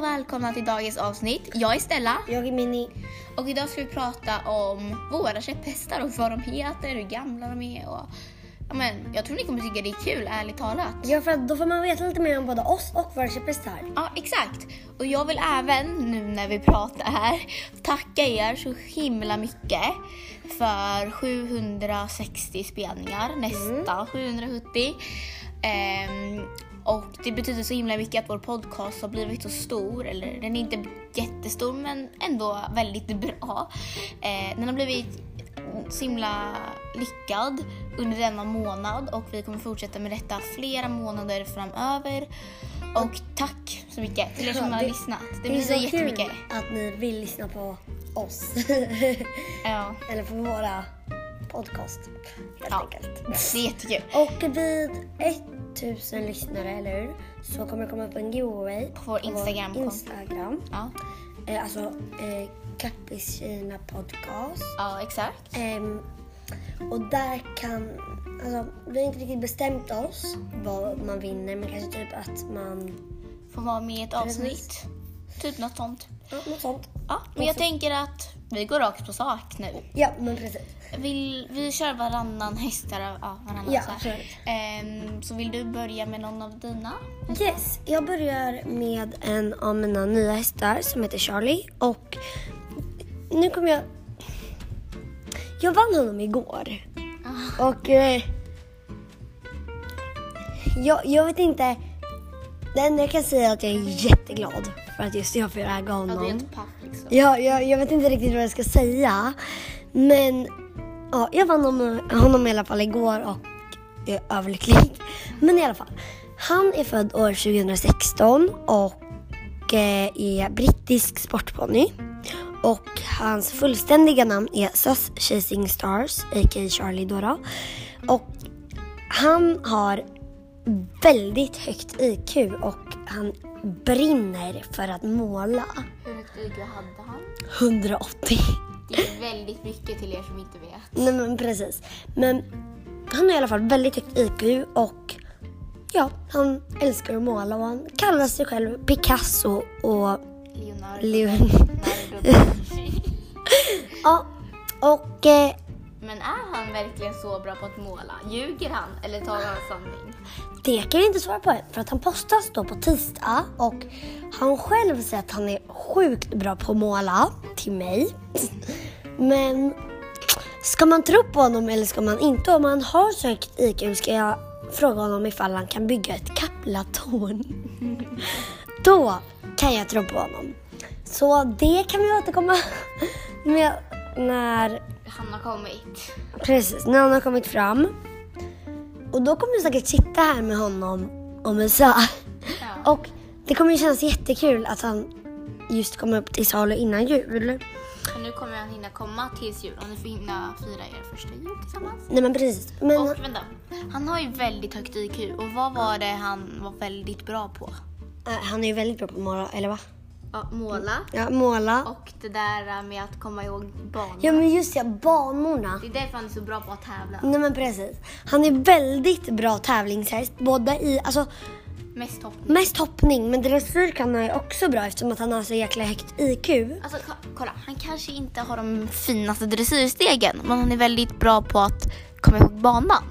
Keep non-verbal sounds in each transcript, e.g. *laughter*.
och välkomna till dagens avsnitt. Jag är Stella Jag är Mini. och idag ska vi prata om våra käpphästar och vad de heter, hur gamla de är och ja, men, jag tror ni kommer tycka det är kul, ärligt talat. Ja, för då får man veta lite mer om både oss och våra käpphästar. Ja, exakt. Och jag vill även nu när vi pratar här tacka er så himla mycket för 760 spelningar, nästa 770. Ehm, och det betyder så himla mycket att vår podcast har blivit så stor, eller den är inte jättestor men ändå väldigt bra. Eh, den har blivit så himla lyckad under denna månad och vi kommer fortsätta med detta flera månader framöver. Och tack så mycket till er som Ja, har det- lyssnat. Det, är betyder så jättemycket. kul att ni vill lyssna på oss. *laughs* Ja, Eller på våra podcast, helt Ja. enkelt. det är jättekul. Och vid 1000 lyssnare, eller hur? Så kommer det komma upp en giveaway På vår Instagram-konto. Instagram. Ja, Eh, alltså, eh, Kappis Kina podcast. ja exakt. Ehm, och där kan, alltså vi har inte riktigt bestämt oss vad man vinner men kanske typ att man, Får vara med i ett Precis. avsnitt. Typ något sånt. ja något sånt. Ja, men jag tänker att vi går rakt på sak nu. Ja men precis. Vill, vi kör varannan hästar, ja varannan Ja, så. Ehm, så vill du börja med någon av dina? Yes, jag börjar med en av mina nya hästar som heter Charlie och nu kommer jag, jag vann honom igår och eh, jag, jag vet inte, det enda jag kan säga är att jag är jätteglad för att just jag får äga Ja, honom. du är ett paff liksom. Ja, jag, jag vet inte riktigt vad jag ska säga. Men ja, jag vann honom, honom i alla fall igår och är överlycklig. Men i alla fall. Han är född år 2016 och eh, är brittisk sportponny. Och hans fullständiga namn är Sus Chasing Stars, a.k.a. Charlie då. Och han har väldigt högt IQ och han brinner för att måla. Hur högt IQ hade han? 180. Det är väldigt mycket till er som inte vet. Nej men precis. Men han har i alla fall väldigt högt IQ och ja, han älskar att måla och han kallar sig själv Picasso och Leonardo. Leon. *laughs* Ja, och eh, men är han verkligen så bra på att måla? Ljuger han eller talar han sanning? det kan jag inte svara på än, för att han postas då på tisdag och han själv säger att han är sjukt bra på att måla till mig. Men ska man tro på honom eller ska man inte? Om han har sökt IQ ska jag fråga honom ifall han kan bygga ett Kaplatorn. Då kan jag tro på honom. Så det kan vi återkomma med när, han har kommit. precis, när han har kommit fram. Och då kommer jag säkert sitta här med honom om en stund. Ja. Och det kommer ju kännas jättekul att han just kommer upp till salu innan jul. Och nu kommer han hinna komma tills jul och ni får hinna fira er första jul tillsammans. Nej men precis. Men, Och vänta, han har ju väldigt högt IQ och vad var det han var väldigt bra på? äh, han är ju väldigt bra på måla, eller va? Ja, måla Ja, måla. och det där med att komma ihåg barn. Ja men just ja, banorna. Det är därför han är så bra på att tävla. Nej men precis. Han är väldigt bra tävlingshäst. Både i, alltså Mest hoppning. mest hoppning men dressyr kan han ju också bra eftersom att han har så jäkla högt IQ. Alltså ko- kolla, han kanske inte har de finaste dressyrstegen men han är väldigt bra på att komma ihåg banan.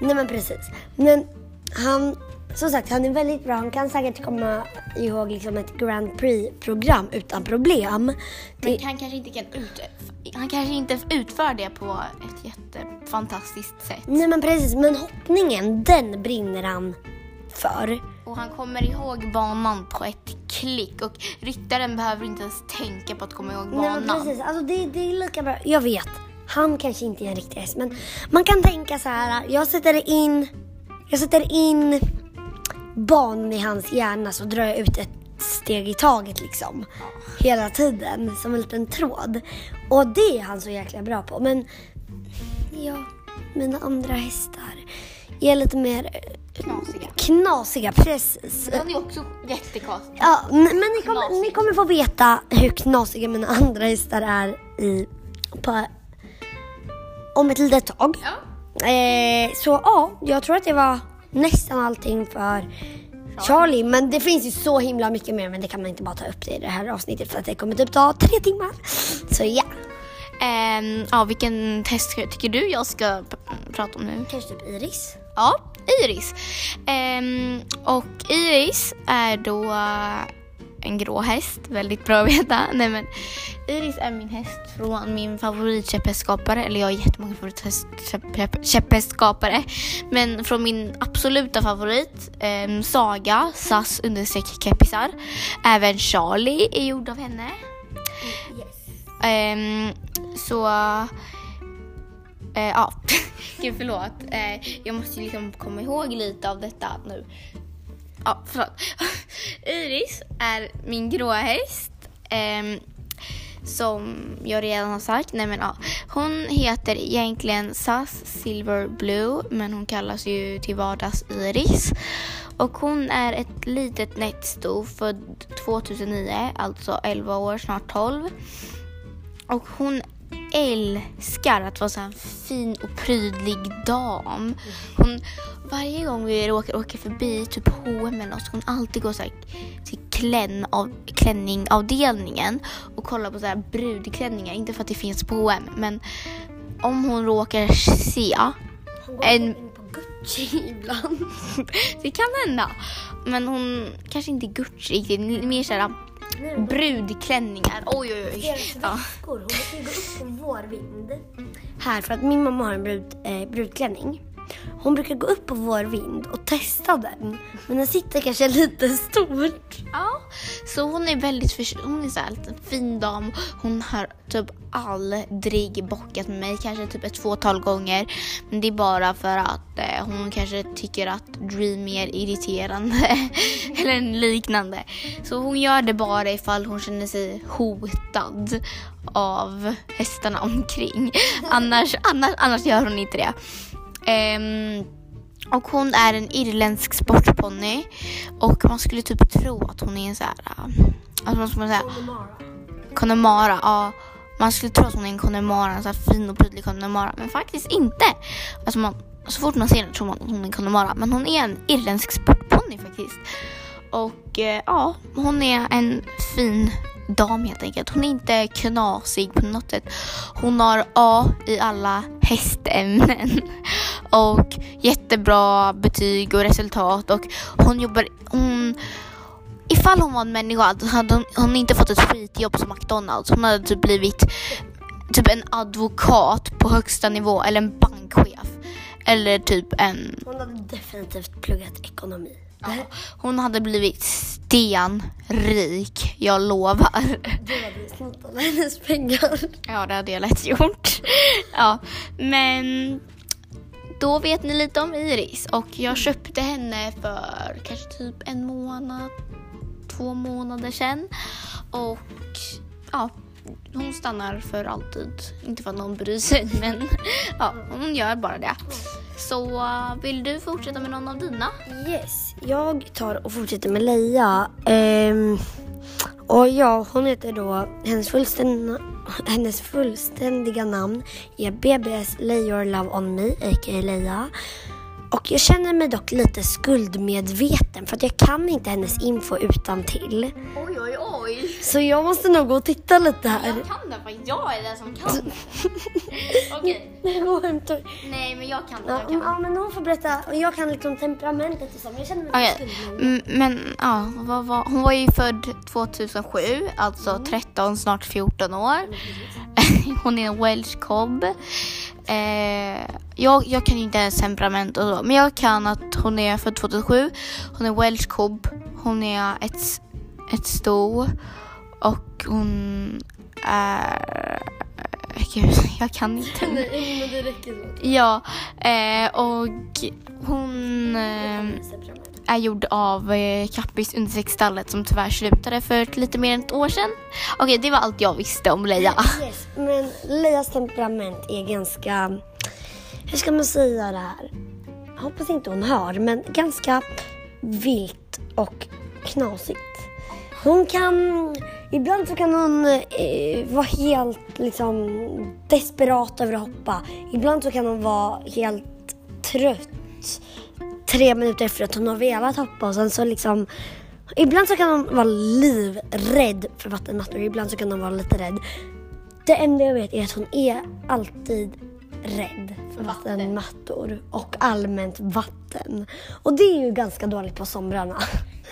Nej men precis. Men han, som sagt, han är väldigt bra. Han kan säkert komma ihåg liksom ett Grand Prix-program utan problem. Men Det, han kanske inte kan ut, han kanske inte utför det på ett jättefantastiskt sätt. nej men precis, men hoppningen den brinner han för. Och han kommer ihåg banan på ett klick och ryttaren behöver inte ens tänka på att komma ihåg Nej men banan. precis, alltså det, det är lika bra. Jag vet, han kanske inte är en riktig häst men man kan tänka så här. Jag sätter in, jag sätter in banan i hans hjärna så drar jag ut ett steg i taget liksom. Hela tiden som en liten tråd. Och det är han så jäkla bra på. Men ja, mina andra hästar är lite mer eh, Knasiga. knasiga. Precis. Han är också jättekonstig. Ja, men ni kommer, ni kommer få veta hur knasiga mina andra hästar är i, på, om ett litet tag. Ja. Eh, så ja, jag tror att det var nästan allting för Charlie. Men det finns ju så himla mycket mer men det kan man inte bara ta upp det i det här avsnittet för att det kommer typ ta tre timmar. Så ja. Ehm, ja, vilken test tycker du jag ska prata om nu? Kanske typ Iris. Ja, Iris. Ehm, och Iris är då en grå häst, väldigt bra att veta. *laughs* Nej, men Iris är min häst från min favoritkäpphästskapare, eller jag har jättemånga favoritkäpphästskapare. Men från min absoluta favorit, ehm, Saga, SAS understreck keppisar. Även Charlie är gjord av henne. Ehm, så... eh, ja, *laughs* gud förlåt. Eh, jag måste liksom komma ihåg lite av detta nu. Ja, förlåt. *laughs* Iris är min gråa häst. Eh, som jag redan har sagt. Nej, men, ja. Hon heter egentligen SAS Silver Blue men hon kallas ju till vardags Iris. Och hon är ett litet nättsto född 2009, alltså 11 år, snart 12. Och hon älskar att vara så en fin och prydlig dam. Hon, varje gång vi råkar åka förbi typ H&M eller något så hon alltid går så här till klänn av, klänningavdelningen och kollar på så här brudklänningar. Inte för att det finns på H&M men om hon råkar se En- Gucci *laughs* ibland. *laughs* det kan hända. Men hon kanske inte är Gucci riktigt, mer såhär brudklänningar. Oj oj oj. Ja. Hon gå upp på vårvind. Här, för att min mamma har en brud, eh, brudklänning. Hon brukar gå upp på vår vind och testa den. Men den sitter kanske lite stort. Ja, så hon är väldigt förtjust. hon är så här en fin dam. Hon har typ aldrig bockat med mig, kanske typ ett fåtal gånger. Men det är bara för att eh, hon kanske tycker att Dream är irriterande *laughs* eller liknande. Så hon gör det bara ifall hon känner sig hotad av hästarna omkring. Annars, annars, annars gör hon inte det. Ehm, och hon är en irländsk sportponny. Och man skulle typ tro att hon är en så här... Äh, alltså man skulle säga Connemara. Ja, man skulle tro att hon är en Connemara. En så här fin och prydlig Connemara. Men faktiskt inte. Alltså man, så fort man ser henne tror man att hon är en Connemara. Men hon är en irländsk sportponny faktiskt. Och eh, ja, hon är en fin dam helt enkelt. Hon är inte knasig på något sätt. Hon har A i alla hästämnen. *laughs* Och jättebra betyg och resultat. Och hon jobbar... Hon, ifall hon var en människa hade hon, hon inte fått ett skitjobb som McDonalds. Hon hade typ blivit typ en advokat på högsta nivå eller en bankchef. Eller typ en Hon hade definitivt pluggat ekonomi. Ja, hon hade blivit stenrik, jag lovar. Du hade snott alla hennes pengar. Ja, det hade jag lätt gjort. Ja, men då vet ni lite om Iris och jag köpte henne för kanske typ en månad, två månader sedan. Och ja, hon stannar för alltid. Inte för att någon bryr sig, *laughs* men ja, hon gör bara det. Så vill du fortsätta med någon av dina? Yes, jag tar och fortsätter med Leia. Ehm, och ja, hon heter då, hennes, fullständiga, hennes fullständiga namn är BBS Lay Your Love On Me, a.k.a. Leia. Och jag känner mig dock lite skuldmedveten för att jag kan inte hennes info utan till. Oj, oj, oj. Så jag måste nog gå och titta lite här. Jag kan det för jag är den som kan det. *laughs* Okej. Hämtar. Nej, men jag kan. Ja, Jag kan. ja, men hon får berätta. Och jag kan liksom temperamentet och så. Men jag känner mig skuldmedveten. mm, men ja, vad var, hon var ju född 2007, alltså 13, snart 14 år. *laughs* hon är en welsh cobb. Eh, jag, jag kan inte ens temperament och så, men jag kan att hon är född 2007. Hon är welsh cobb. Hon är ett, ett sto och hon är... Gud, *laughs* jag kan inte. Nej, men det räcker så. Ja, eh, och hon eh, är gjord av eh, Kappis undersexstallet som tyvärr slutade för lite mer än ett år sedan. Okej, det var allt jag visste om Leia. *laughs* Yes, men Leias temperament är ganska, hur ska man säga det här? Jag hoppas inte hon hör, men ganska vilt och knasigt. Hon kan, ibland så kan hon eh, vara helt liksom desperat över att hoppa. Ibland så kan hon vara helt trött tre minuter efter att hon har velat hoppa och sen så liksom Ibland så kan hon vara livrädd för vattenmattor, ibland så kan hon vara lite rädd. Det enda jag vet är att hon är alltid rädd för Vatten. vattenmattor och allmänt vatten. Och det är ju ganska dåligt på somrarna.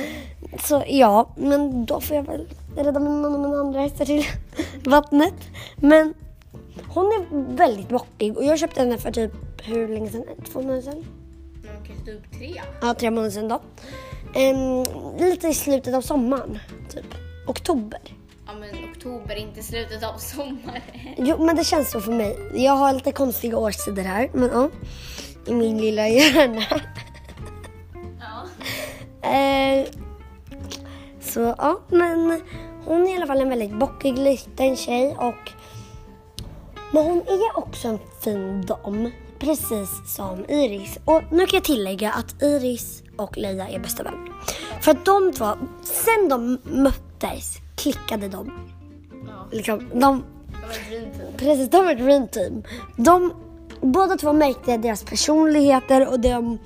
*laughs* Så ja, men då får jag väl rädda min man och mina andra hästar till *laughs* vattnet. Men hon är väldigt bockig och jag köpte henne för typ hur länge sedan? Två månader sedan? Okej, typ tre. Ja, tre månader sedan då. Ehm, lite i slutet av sommaren, typ. Oktober. Ja men oktober, inte slutet av sommaren. *laughs* Jo, men det känns så för mig. Jag har lite konstiga årstider här, men ja. I min lilla hjärna. Ja. *laughs* Eh, så ja, men är i alla fall en väldigt bockig liten tjej och men hon är också en fin dam, precis som Iris. Och nu kan jag tillägga att Iris och Leia är bästa vänner. För att de två, sen de möttes klickade de. ja. Liksom, de var ett dream team. Precis, de var ett dream team. De, båda två märkte deras personligheter och de,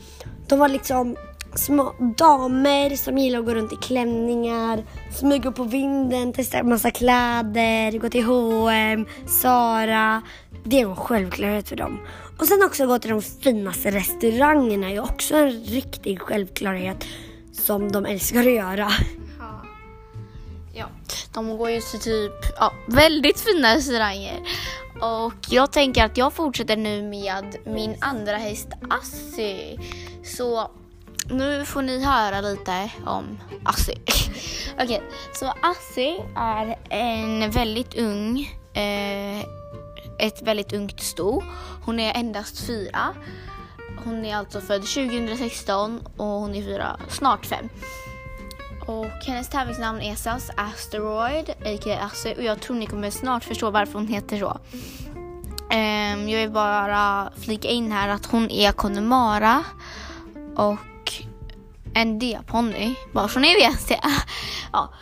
de var liksom små damer som gillar att gå runt i klänningar, smyga på vinden, testa massa kläder, gå till H&M, Zara. Det är en självklarhet för dem. Och sen också gå till de finaste restaurangerna är också en riktig självklarhet som de älskar att göra. Ja. ja. De går ju till typ ja, väldigt fina restauranger. Och jag tänker att jag fortsätter nu med min andra häst Assi. Så nu får ni höra lite om Assi. *laughs* Okej, så Assi är en väldigt ung, eh, ett väldigt ungt sto. Hon är endast fyra. Hon är alltså född 2016 och hon är fyra, snart fem. Och hennes tävlingsnamn är SAS Asteroid, a.k.a. Assi. Och jag tror ni kommer snart förstå varför hon heter så. Um, jag vill bara flika in här att hon är Connemara och en D-ponny. Bara så ni vet det. *laughs* ja.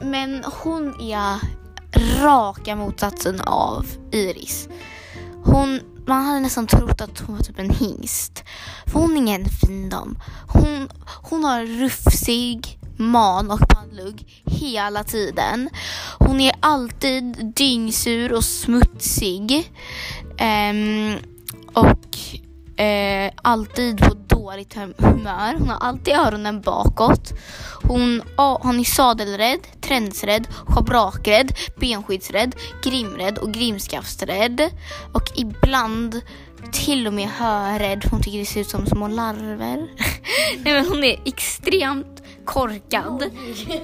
Men hon är raka motsatsen av Iris. Hon, man hade nästan trott att hon var typ en hingst. För hon är ingen fin dam. Hon, hon har rufsig man och pannlugg hela tiden. Hon är alltid dyngsur och smutsig. Um, och uh, alltid på dåligt hum- humör. Hon har alltid öronen bakåt. Hon, hon är sadelrädd, tränsrädd, schabrakrädd, benskyddsrädd, grimrädd och grimskaftsrädd. Och ibland till och med hörrädd. Hon tycker det ser ut som små larver. *laughs* Nej, men hon är extremt korkad.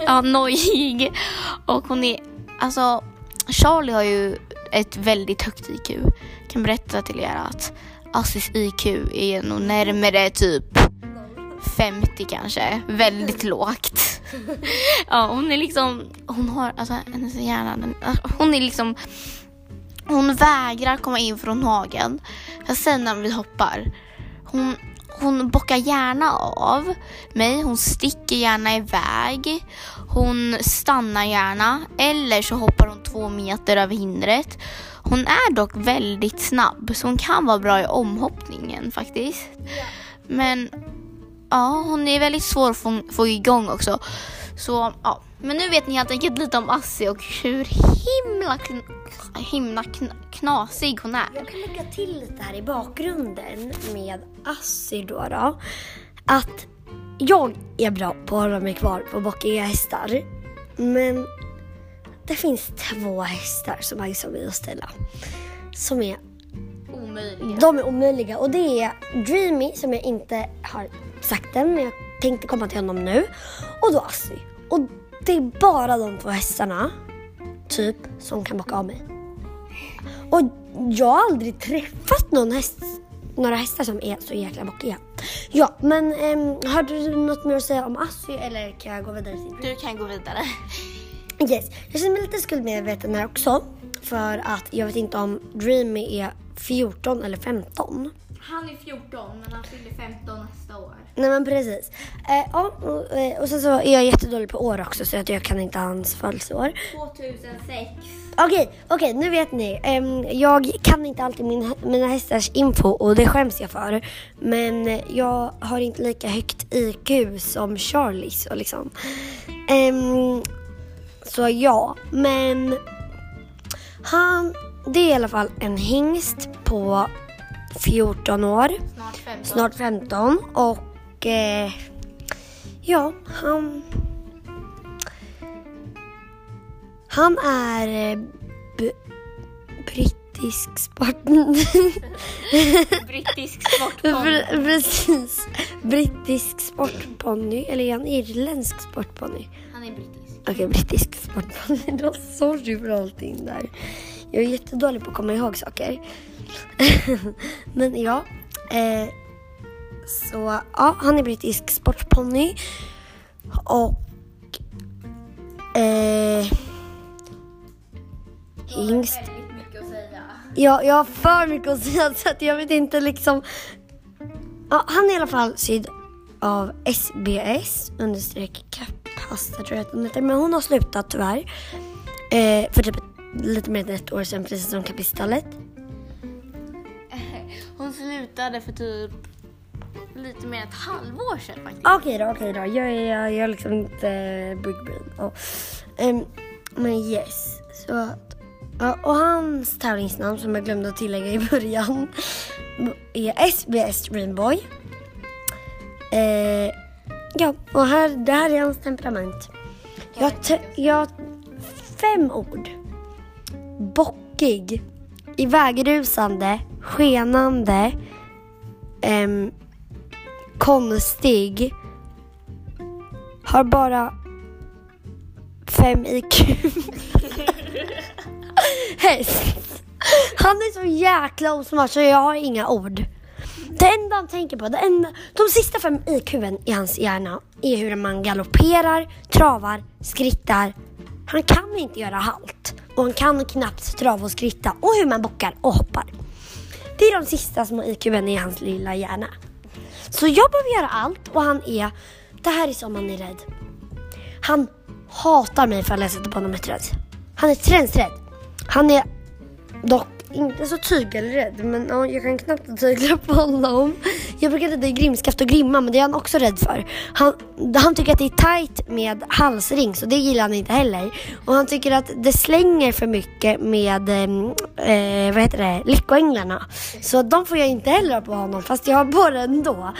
Ja, nojig. Och hon är, alltså Charlie har ju ett väldigt högt IQ. Jag kan berätta till er att Assis IQ är nog närmare typ 50 kanske. Väldigt *laughs* lågt. Ja, hon är liksom, hon har, alltså hennes hjärna, den, hon är liksom, hon vägrar komma in från hagen. Sen när vi hoppar, hon, hon bockar gärna av mig, hon sticker gärna iväg, hon stannar gärna eller så hoppar hon två meter över hindret. Hon är dock väldigt snabb så hon kan vara bra i omhoppningen faktiskt. Men ja, hon är väldigt svår att få, få igång också. Så ja, men nu vet ni helt enkelt lite om Assi och hur himla, kn, himla kn, knasig hon är. Jag kan lägga till lite här i bakgrunden med Assi då, då. Att jag är bra på att hålla mig kvar på bockiga hästar. Men det finns två hästar som Agnes och Stella. Som är, Omöjliga. de är omöjliga. Och det är Dreamy som jag inte har sagt än men jag tänkte komma till honom nu. Och då Assi. Och det är bara de två hästarna, typ, som kan bocka av mig. Och jag har aldrig träffat någon häst, några hästar som är så jäkla bockiga. Ja, men um, har du något mer att säga om Assi eller kan jag gå vidare till Du kan gå vidare. Yes, jag känner mig lite skuldmedveten här också. För att jag vet inte om Dreamy är 14 eller 15. Han är 14 men han fyller 15 nästa år. Nej men precis. Eh, ja, och, eh, och sen så är jag jättedålig på år också så att jag kan inte hans födelseår. 2006. Okej, okej, nu vet ni. Ehm, jag kan inte alltid min, mina hästars info och det skäms jag för. Men eh, jag har inte lika högt IQ som Charlies och liksom. Ehm, så ja, men han, det är i alla fall en hingst på 14 år, Snart 15. snart 15 och eh, ja, han Han är eh, b- brittisk sport... *laughs* Brittisk sportponny. Pre- Precis. Brittisk sportponny. Eller är han irländsk sportponny? Han är brittisk. Okej, brittisk sportponny. Då sorry för allting där. Jag är jättedålig på att komma ihåg saker. *laughs* Men ja. Eh, så ja, han är brittisk sportponny. Och... Eh, hingst. Ja, jag har för mycket att säga *laughs* så att jag vet inte liksom. Ja, han är i alla fall sydd av SBS understreck Kapasta tror jag att hon heter. Men hon har slutat tyvärr. Eh, för typ lite mer än ett år sedan precis som kapistallet. *laughs* Hon slutade för typ lite mer än ett halvår sedan faktiskt. Okej då, okej då. Jag jag, jag är liksom inte big brain. Ja. Ehm, men yes. Så att, ja, och hans tävlingsnamn som jag glömde att tillägga i början *laughs* är SBS Dreamboy. Eh, ja, och här, det här är hans temperament. Jag, jag fem ord. Bockig, ivägrusande, skenande, ehm, konstig, har bara fem IQ. *laughs* Häst. Han är så jäkla osmart så jag har inga ord. Det enda han tänker på, det enda, de sista fem IQn i hans hjärna är hur man galopperar, travar, skrittar. Han kan inte göra halt och han kan knappt trava och skritta och hur man bockar och hoppar. Det är de sista små IQn i hans lilla hjärna. Så jag behöver göra allt och han är, det här är som han är rädd. Han hatar mig för att jag sätter på honom ett träd. Han är tränsrädd. Han är dock inte så tygelrädd men ja, jag kan knappt tygla på honom. Jag brukar rida i grimskaft och grimma men det är han också rädd för. Han, han tycker att det är tight med halsring så det gillar han inte heller. Och han tycker att det slänger för mycket med eh, eh vad heter det, lyckoänglarna. Så de får jag inte heller ha på honom fast jag har på det ändå.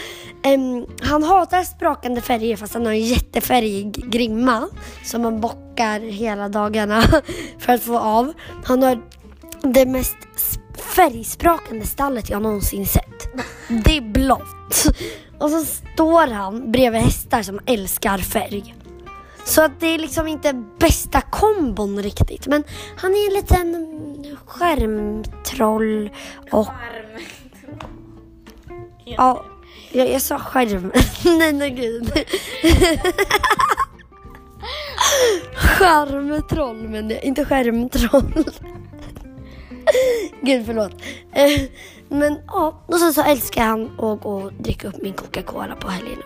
Em, han hatar sprakande färger fast han har en jättefärgig grimma som han bockar hela dagarna *laughs* för att få av. Han har det mest färgsprakande stallet jag någonsin sett. Det är blått. Och så står han bredvid hästar som älskar färg. Så att det är liksom inte bästa kombon riktigt. Men han är en liten skärmtroll och Arm. ja, jag, jag sa skärm. *laughs* nej, nej gud. *laughs* Skärmtroll men jag, inte skärmtroll. *laughs* Gud förlåt. Eh, Men ja, och sen så älskar han att gå och dricka upp min Coca-Cola på helgerna.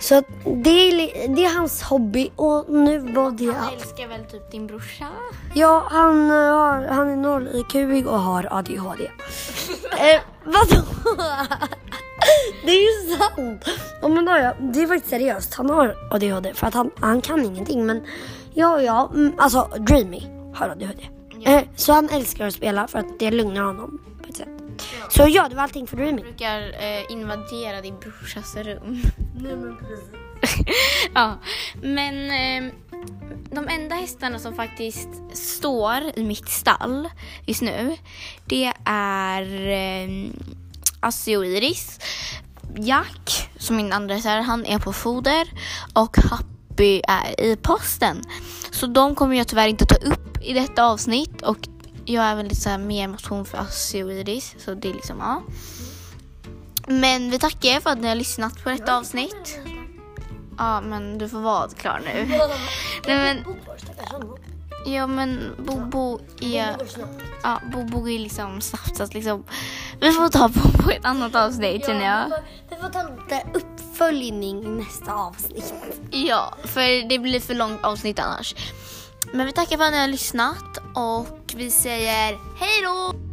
Så att det är, det är hans hobby och nu var det Han älskar väl typ din brorsa? Ja, han, eh, har, han är noll IQ och har ADHD. *laughs* eh, vadå? det är ju sant. Ja, men ja, det är faktiskt seriöst. Han har ADHD för att han, han kan ingenting. Men ja, ja, mm, alltså Dreamy har ADHD. Ja. Eh, så han älskar att spela för att det lugnar honom på ett sätt. Så ja, det var allting för Dreamy. brukar eh, invadera din brorsas rum. Nej, men precis. *laughs* ja, men eh, de enda hästarna som faktiskt står i mitt stall just nu, det är eh, Assi och Iris. Jack, som min andra reserv, han är på foder och Happy är i posten. Så de kommer jag tyvärr inte ta upp i detta avsnitt och jag är väl lite så här mer motion för Iris, så det är liksom ja. Men vi tackar er för att ni har lyssnat på detta avsnitt. Ja, men du får vara klar nu. *laughs* Nej, men, ja, men Bobo är... Ja, Bobo är liksom snabbt så att liksom... Vi får ta på, på ett annat avsnitt känner jag. Vi får ta lite uppföljning i nästa avsnitt. Ja, för det blir för långt avsnitt annars. Men vi tackar för att ni har lyssnat och vi säger hej då!